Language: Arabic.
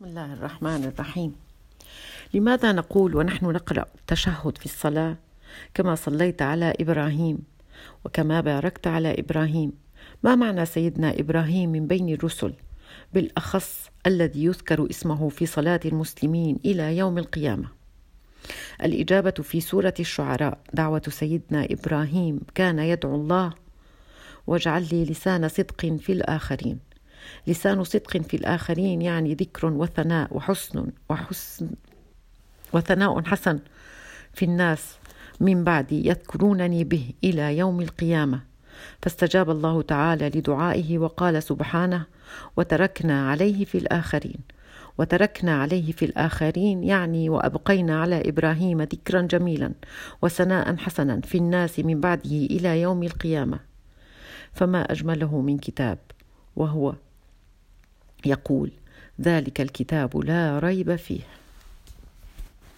بسم الله الرحمن الرحيم. لماذا نقول ونحن نقرأ التشهد في الصلاة كما صليت على إبراهيم وكما باركت على إبراهيم؟ ما معنى سيدنا إبراهيم من بين الرسل؟ بالأخص الذي يذكر اسمه في صلاة المسلمين إلى يوم القيامة. الإجابة في سورة الشعراء دعوة سيدنا إبراهيم كان يدعو الله واجعل لي لسان صدق في الآخرين. لسان صدق في الآخرين يعني ذكر وثناء وحسن وحسن وثناء حسن في الناس من بعدي يذكرونني به إلى يوم القيامة. فاستجاب الله تعالى لدعائه وقال سبحانه وتركنا عليه في الآخرين وتركنا عليه في الآخرين يعني وأبقينا على إبراهيم ذكرا جميلا وثناء حسنا في الناس من بعده إلى يوم القيامة. فما أجمله من كتاب وهو يقول ذلك الكتاب لا ريب فيه.